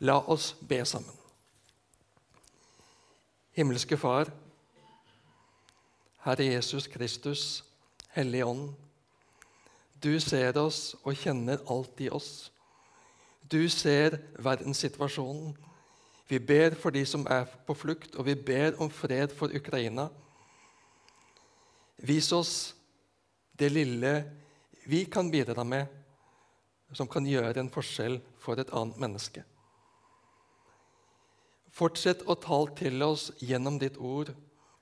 La oss be sammen. Himmelske Far, Herre Jesus Kristus, Hellige Ånd. Du ser oss og kjenner alt i oss. Du ser verdenssituasjonen. Vi ber for de som er på flukt, og vi ber om fred for Ukraina. Vis oss det lille vi kan bidra med, som kan gjøre en forskjell for et annet menneske. Fortsett å tale til oss gjennom ditt ord.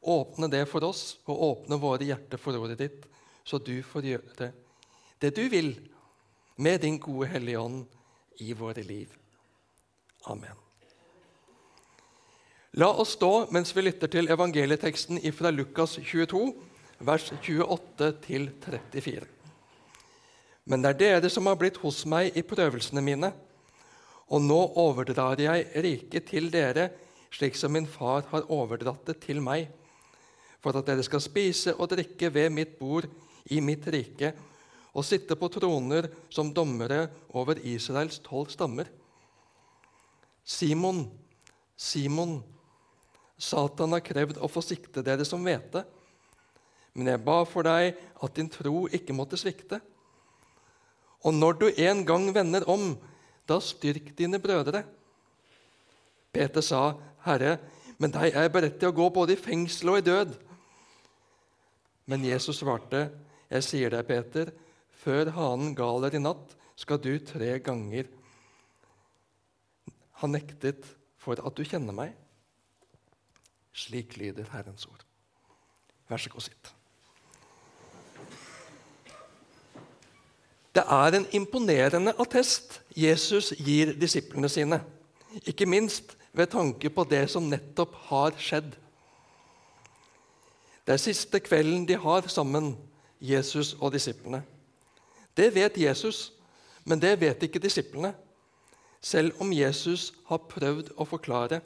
Åpne det for oss, og åpne våre hjerter for ordet ditt, så du får gjøre det du vil med din gode Hellige Ånd i våre liv. Amen. La oss stå mens vi lytter til evangelieteksten fra Lukas 22, vers 28-34. Men det er dere som har blitt hos meg i prøvelsene mine, og nå overdrar jeg riket til dere, slik som min far har overdratt det til meg, for at dere skal spise og drikke ved mitt bord i mitt rike, og sitte på troner som dommere over Israels tolv stammer. Simon, Simon, Satan har krevd å få sikte dere som hvete. Men jeg ba for deg at din tro ikke måtte svikte. Og når du en gang vender om, da styrk dine brødre. Peter sa, Herre, men deg er jeg beredt til å gå både i fengsel og i død. Men Jesus svarte, Jeg sier deg, Peter, før hanen galer i natt, skal du tre ganger ha nektet for at du kjenner meg. Slik lyder Herrens ord. Vær så god, sitt. Det er en imponerende attest Jesus gir disiplene sine, ikke minst ved tanke på det som nettopp har skjedd. Det er siste kvelden de har sammen, Jesus og disiplene. Det vet Jesus, men det vet ikke disiplene, selv om Jesus har prøvd å forklare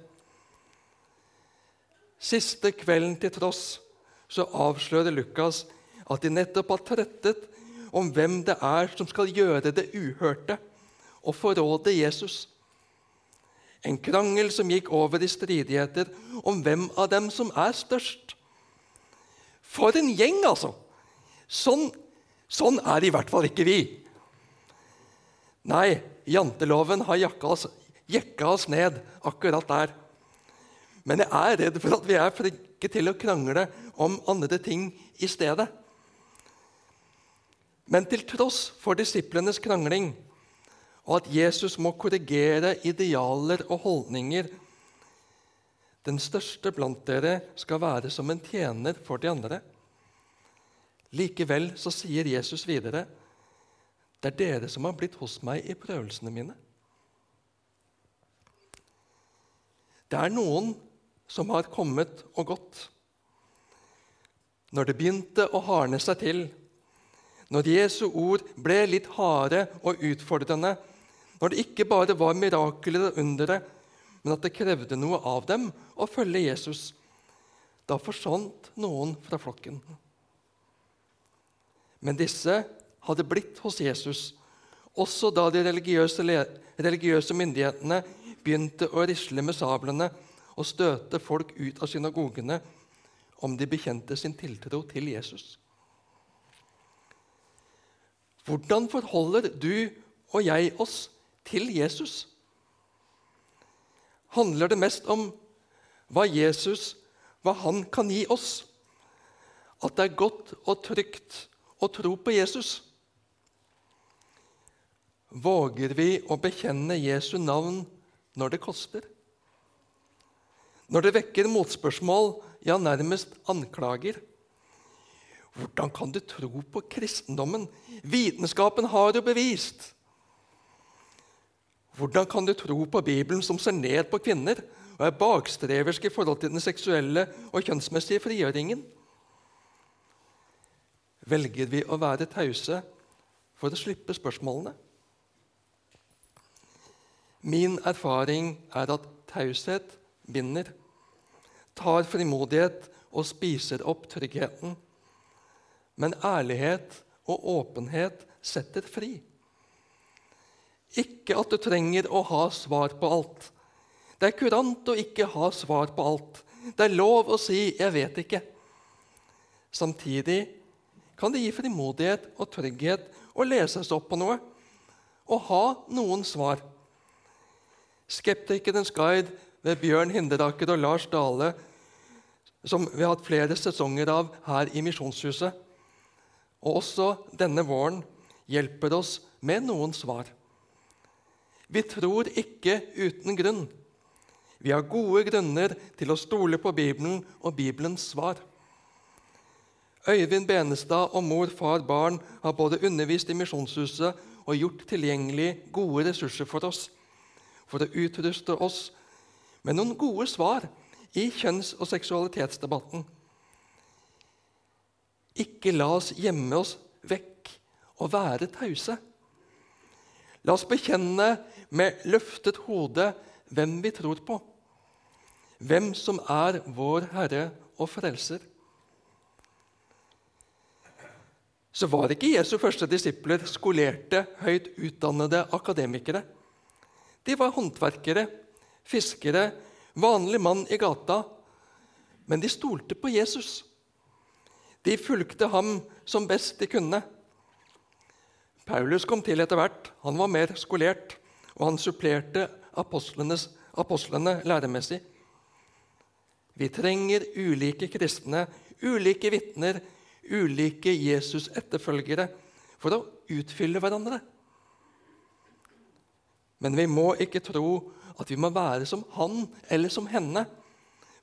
Siste kvelden til tross så avslører Lukas at de nettopp har trettet om hvem det er som skal gjøre det uhørte og forråde Jesus. En krangel som gikk over i stridigheter om hvem av dem som er størst. For en gjeng, altså! Sånn, sånn er i hvert fall ikke vi. Nei, janteloven har jekka oss, jekka oss ned akkurat der. Men jeg er redd for at vi er flinke til å krangle om andre ting i stedet. Men til tross for disiplenes krangling og at Jesus må korrigere idealer og holdninger Den største blant dere skal være som en tjener for de andre. Likevel så sier Jesus videre, 'Det er dere som har blitt hos meg i prøvelsene mine.' Det er noen som har kommet og gått. Når det begynte å hardne seg til, når Jesu ord ble litt harde og utfordrende, når det ikke bare var mirakler og undere, men at det krevde noe av dem å følge Jesus, da forsvant noen fra flokken. Men disse hadde blitt hos Jesus, også da de religiøse, religiøse myndighetene begynte å risle med sablene og støte folk ut av synagogene om de bekjente sin tiltro til Jesus. Hvordan forholder du og jeg oss til Jesus? Handler det mest om hva Jesus, hva han kan gi oss? At det er godt og trygt å tro på Jesus? Våger vi å bekjenne Jesu navn når det koster? Når det vekker motspørsmål, ja, nærmest anklager. Hvordan kan du tro på kristendommen? Vitenskapen har jo bevist. Hvordan kan du tro på Bibelen, som ser ned på kvinner og er bakstreversk i forhold til den seksuelle og kjønnsmessige frigjøringen? Velger vi å være tause for å slippe spørsmålene? Min erfaring er at taushet binder tar frimodighet og spiser opp tryggheten. Men ærlighet og åpenhet setter fri. Ikke at du trenger å ha svar på alt. Det er kurant å ikke ha svar på alt. Det er lov å si 'jeg vet ikke'. Samtidig kan det gi frimodighet og trygghet å lese seg opp på noe og ha noen svar. Skeptikernes guide ved Bjørn Hinderaker og Lars Dale, som vi har hatt flere sesonger av her i Misjonshuset, og også denne våren, hjelper oss med noen svar. Vi tror ikke uten grunn. Vi har gode grunner til å stole på Bibelen og Bibelens svar. Øyvind Benestad og mor, far, barn har både undervist i Misjonshuset og gjort tilgjengelig gode ressurser for oss, for å utruste oss med noen gode svar i kjønns- og seksualitetsdebatten. Ikke la oss gjemme oss vekk og være tause. La oss bekjenne med løftet hode hvem vi tror på, hvem som er vår Herre og Frelser. Så var ikke Jesu første disipler skolerte, høyt utdannede akademikere. De var håndverkere, fiskere, vanlig mann i gata. Men de stolte på Jesus. De fulgte ham som best de kunne. Paulus kom til etter hvert. Han var mer skolert, og han supplerte apostlene læremessig. Vi trenger ulike kristne, ulike vitner, ulike Jesus-etterfølgere for å utfylle hverandre. Men vi må ikke tro at vi må være som han eller som henne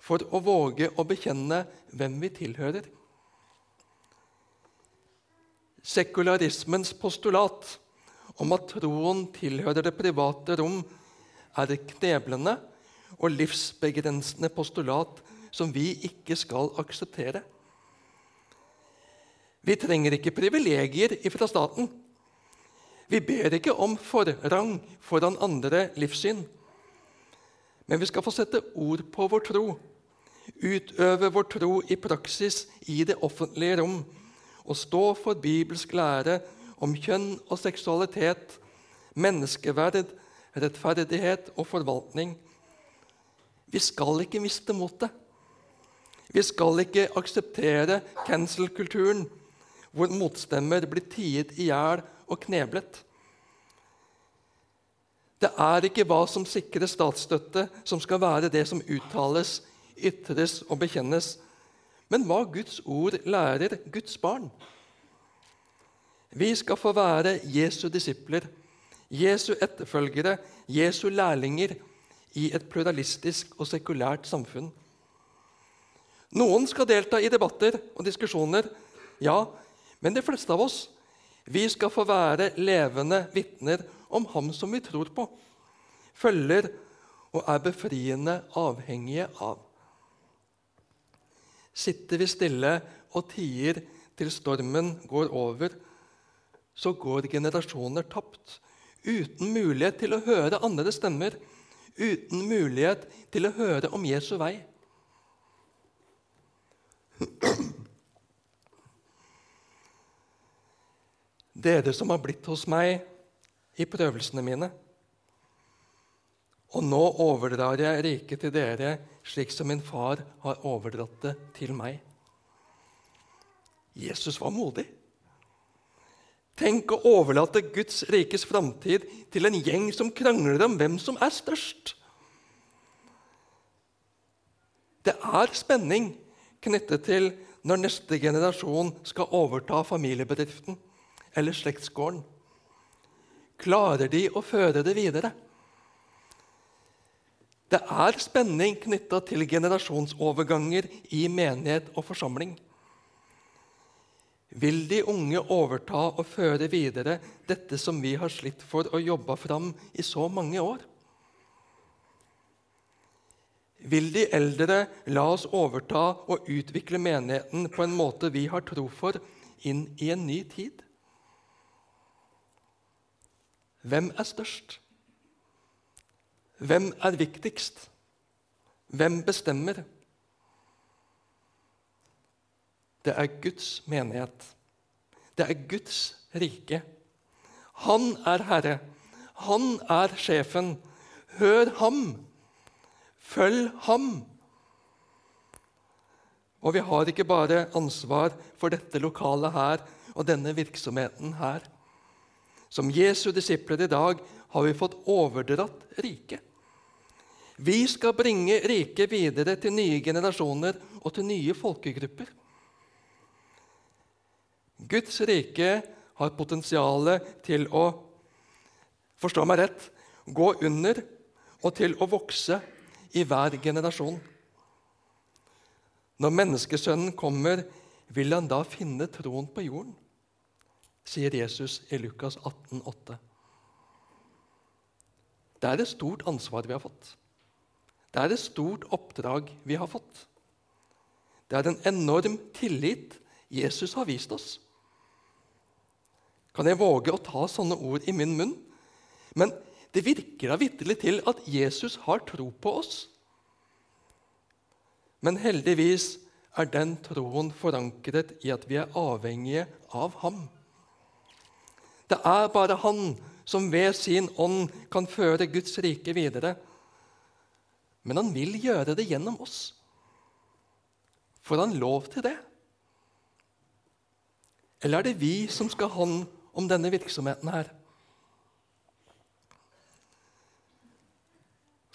for å våge å bekjenne hvem vi tilhører. Sekularismens postulat om at troen tilhører det private rom, er et kneblende og livsbegrensende postulat som vi ikke skal akseptere. Vi trenger ikke privilegier fra staten. Vi ber ikke om forrang foran andre livssyn. Men vi skal få sette ord på vår tro, utøve vår tro i praksis i det offentlige rom og stå for bibelsk lære om kjønn og seksualitet, menneskeverd, rettferdighet og forvaltning. Vi skal ikke miste motet. Vi skal ikke akseptere cancel-kulturen, hvor motstemmer blir tiet i hjel og kneblet. Det er ikke hva som sikrer statsstøtte, som skal være det som uttales, ytres og bekjennes, men hva Guds ord lærer Guds barn. Vi skal få være Jesu disipler, Jesu etterfølgere, Jesu lærlinger i et pluralistisk og sekulært samfunn. Noen skal delta i debatter og diskusjoner, ja, men de fleste av oss vi skal få være levende vitner om Ham som vi tror på, følger og er befriende avhengige av. Sitter vi stille og tier til stormen går over, så går generasjoner tapt, uten mulighet til å høre andre stemmer, uten mulighet til å høre om Jesu vei. Dere som har blitt hos meg i prøvelsene mine. Og nå overdrar jeg riket til dere slik som min far har overdratt det til meg. Jesus var modig. Tenk å overlate Guds rikes framtid til en gjeng som krangler om hvem som er størst. Det er spenning knyttet til når neste generasjon skal overta familiebedriften eller slektsgården. Klarer de å føre det videre? Det er spenning knytta til generasjonsoverganger i menighet og forsamling. Vil de unge overta og føre videre dette som vi har slitt for og jobba fram i så mange år? Vil de eldre la oss overta og utvikle menigheten på en måte vi har tro for, inn i en ny tid? Hvem er størst? Hvem er viktigst? Hvem bestemmer? Det er Guds menighet. Det er Guds rike. Han er herre. Han er sjefen. Hør ham. Følg ham. Og vi har ikke bare ansvar for dette lokalet her og denne virksomheten her. Som Jesu disipler i dag har vi fått overdratt riket. Vi skal bringe riket videre til nye generasjoner og til nye folkegrupper. Guds rike har potensial til å forstå meg rett gå under og til å vokse i hver generasjon. Når menneskesønnen kommer, vil han da finne troen på jorden? sier Jesus i Lukas 18, 8. Det er et stort ansvar vi har fått. Det er et stort oppdrag vi har fått. Det er en enorm tillit Jesus har vist oss. Kan jeg våge å ta sånne ord i min munn? Men det virker da vitterlig til at Jesus har tro på oss. Men heldigvis er den troen forankret i at vi er avhengige av ham. Det er bare han som ved sin ånd kan føre Guds rike videre. Men han vil gjøre det gjennom oss. Får han lov til det? Eller er det vi som skal ha hånd om denne virksomheten her?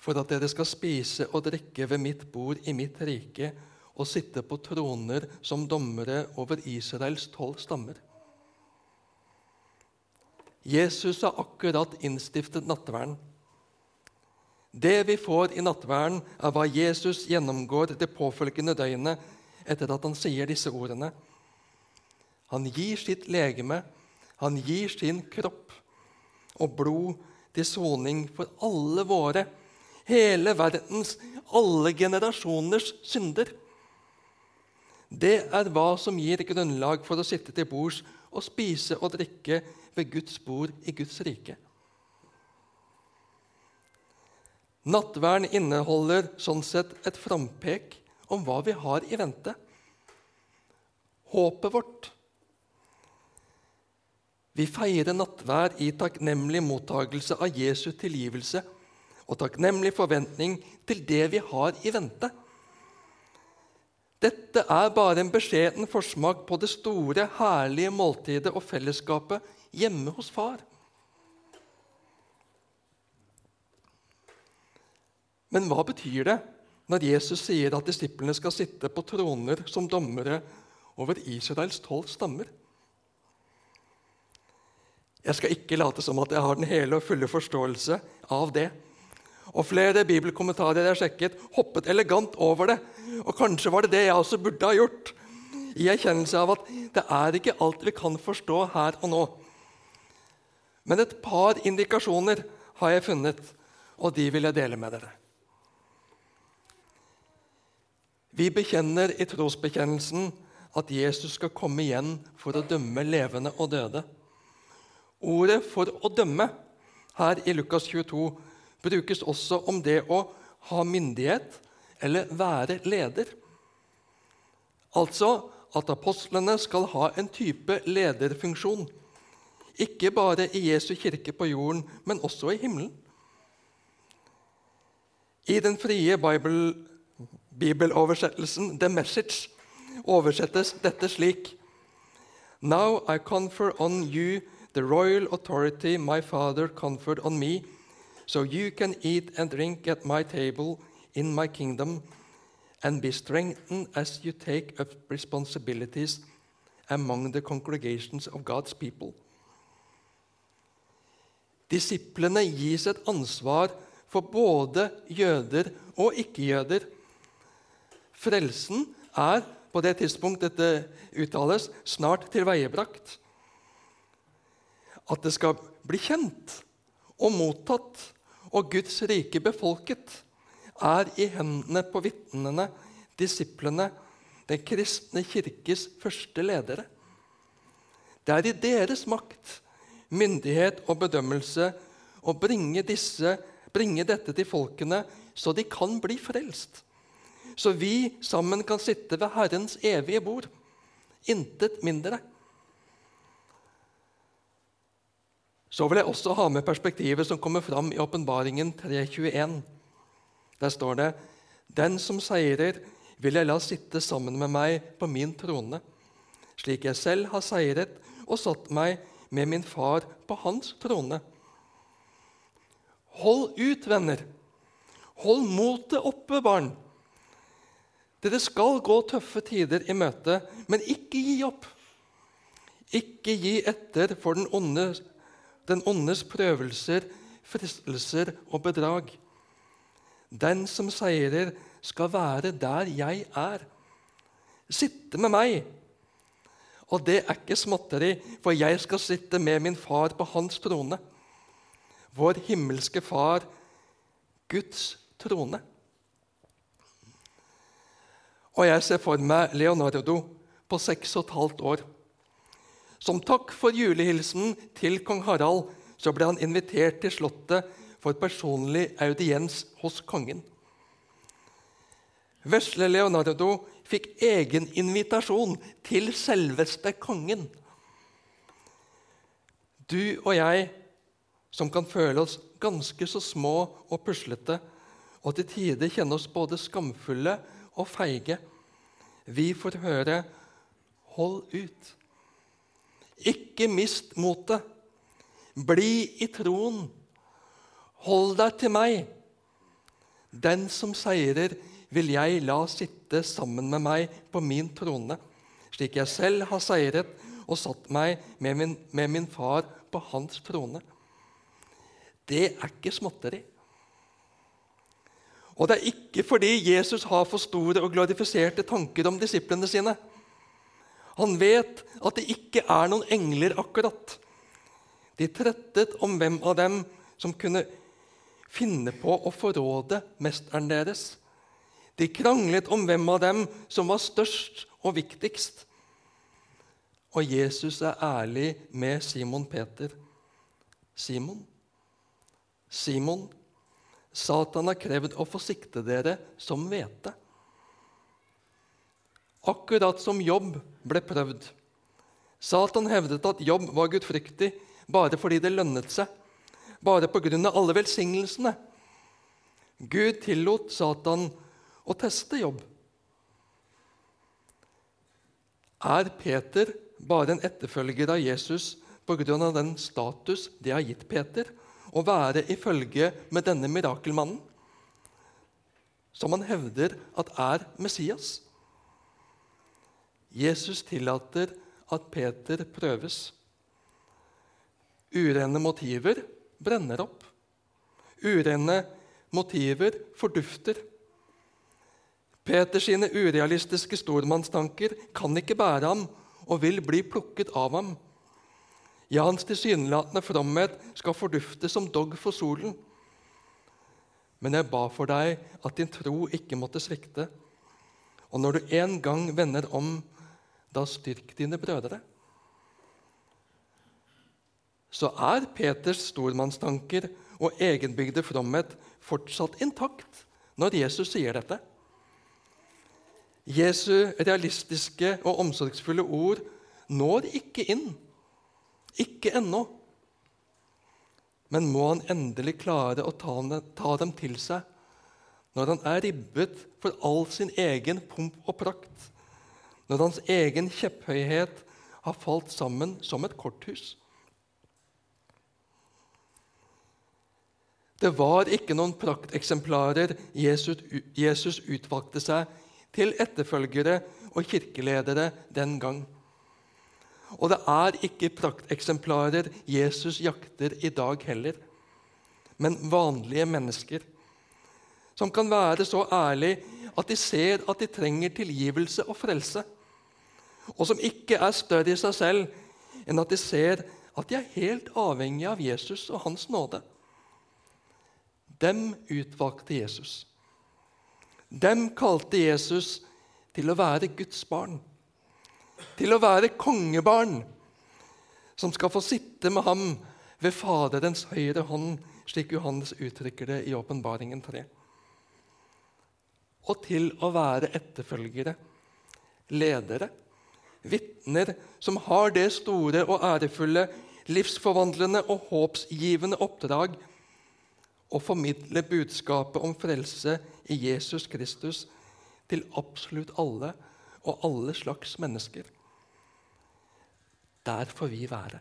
For at dere skal spise og drikke ved mitt bord i mitt rike og sitte på troner som dommere over Israels tolv stammer. Jesus har akkurat innstiftet nattverden. Det vi får i nattverden, er hva Jesus gjennomgår det påfølgende døgnet etter at han sier disse ordene. Han gir sitt legeme, han gir sin kropp og blod til soning for alle våre, hele verdens, alle generasjoners synder. Det er hva som gir grunnlag for å sitte til bords og spise og drikke ved Guds bord i Guds rike. Nattverden inneholder sånn sett et frampek om hva vi har i vente. Håpet vårt. Vi feirer nattvær i takknemlig mottagelse av Jesu tilgivelse og takknemlig forventning til det vi har i vente. Dette er bare en beskjeden forsmak på det store, herlige måltidet og fellesskapet hjemme hos far. Men hva betyr det når Jesus sier at disiplene skal sitte på troner som dommere over Israels tolv stammer? Jeg skal ikke late som at jeg har den hele og fulle forståelse av det. Og Flere bibelkommentarer jeg har sjekket, hoppet elegant over det. Og kanskje var det det jeg også burde ha gjort, i erkjennelse av at det er ikke alt vi kan forstå her og nå. Men et par indikasjoner har jeg funnet, og de vil jeg dele med dere. Vi bekjenner i trosbekjennelsen at Jesus skal komme igjen for å dømme levende og døde. Ordet 'for å dømme' her i Lukas 22 brukes også om det å ha myndighet eller være leder. Altså at apostlene skal ha en type lederfunksjon. Ikke bare i Jesu kirke på jorden, men også i himmelen. I den frie Bible, bibeloversettelsen The Message oversettes dette slik Now I confer on you the royal authority my father conferred on me, so you can eat and drink at my table in my kingdom and be strengthened as you take up responsibilities among the congregations of God's people. Disiplene gis et ansvar for både jøder og ikke-jøder. Frelsen er på det tidspunkt dette uttales, snart tilveiebrakt. At det skal bli kjent og mottatt og Guds rike befolket, er i hendene på vitnene, disiplene, den kristne kirkes første ledere. Det er i deres makt myndighet og bedømmelse å bringe, disse, bringe dette til folkene, så de kan bli frelst. Så vi sammen kan sitte ved Herrens evige bord. Intet mindre. Så vil jeg også ha med perspektivet som kommer fram i Åpenbaringen 3.21. Der står det Den som seirer, vil jeg la sitte sammen med meg på min trone, slik jeg selv har seiret og satt meg med min far på hans trone. Hold ut, venner. Hold motet oppe, barn. Dere skal gå tøffe tider i møte, men ikke gi opp. Ikke gi etter for den, onde, den ondes prøvelser, fristelser og bedrag. Den som seirer, skal være der jeg er. Sitte med meg. Og det er ikke småtteri, for jeg skal sitte med min far på hans trone. Vår himmelske Far, Guds trone. Og jeg ser for meg Leonardo på seks og et halvt år. Som takk for julehilsenen til kong Harald så ble han invitert til Slottet for personlig audiens hos kongen. Vesle Leonardo fikk egen invitasjon til selveste kongen. Du og jeg, som kan føle oss ganske så små og puslete, og til tider kjenne oss både skamfulle og feige, vi får høre 'hold ut'. Ikke mist motet. Bli i troen. Hold deg til meg. Den som seirer, vil jeg la sitte sammen med meg på min trone, slik jeg selv har seiret og satt meg med min, med min far på hans trone. Det er ikke småtteri. Og det er ikke fordi Jesus har for store og glorifiserte tanker om disiplene sine. Han vet at det ikke er noen engler akkurat. De trettet om hvem av dem som kunne finne på å forråde mesteren deres. De kranglet om hvem av dem som var størst og viktigst. Og Jesus er ærlig med Simon Peter. Simon, Simon, Satan har krevd å få sikte dere som hvete. Akkurat som Jobb ble prøvd. Satan hevdet at Jobb var gudfryktig bare fordi det lønnet seg, bare av alle velsignelsene. Gud tillot Satan å teste jobb. Er Peter bare en etterfølger av Jesus pga. den status det har gitt Peter å være i følge med denne mirakelmannen, som han hevder at er Messias? Jesus tillater at Peter prøves. Urene motiver brenner opp. Urene motiver fordufter. Peters sine urealistiske stormannstanker kan ikke bære ham og vil bli plukket av ham. Ja, hans tilsynelatende fromhet skal fordufte som dogg for solen. Men jeg ba for deg at din tro ikke måtte svikte. Og når du en gang vender om, da styrk dine brødre. Så er Peters stormannstanker og egenbygde fromhet fortsatt intakt når Jesus sier dette. Jesu realistiske og omsorgsfulle ord når ikke inn. Ikke ennå. Men må han endelig klare å ta dem til seg når han er ribbet for all sin egen pomp og prakt, når hans egen kjepphøyhet har falt sammen som et korthus. Det var ikke noen prakteksemplarer Jesus, Jesus utvalgte seg til etterfølgere og kirkeledere den gang. Og det er ikke prakteksemplarer Jesus jakter i dag heller, men vanlige mennesker som kan være så ærlige at de ser at de trenger tilgivelse og frelse, og som ikke er større i seg selv enn at de ser at de er helt avhengige av Jesus og Hans nåde. Dem utvalgte Jesus. Dem kalte Jesus til å være Guds barn, til å være kongebarn, som skal få sitte med ham ved Faderens høyre hånd, slik Johannes uttrykker det i Åpenbaringen 3. Og til å være etterfølgere, ledere, vitner som har det store og ærefulle livsforvandlende og håpsgivende oppdrag å formidle budskapet om frelse i Jesus Kristus til absolutt alle og alle slags mennesker. Der får vi være.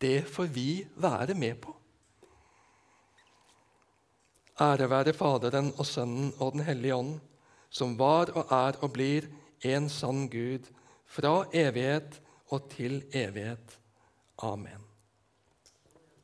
Det får vi være med på. Ære være Faderen og Sønnen og Den hellige ånd, som var og er og blir en sann Gud, fra evighet og til evighet. Amen.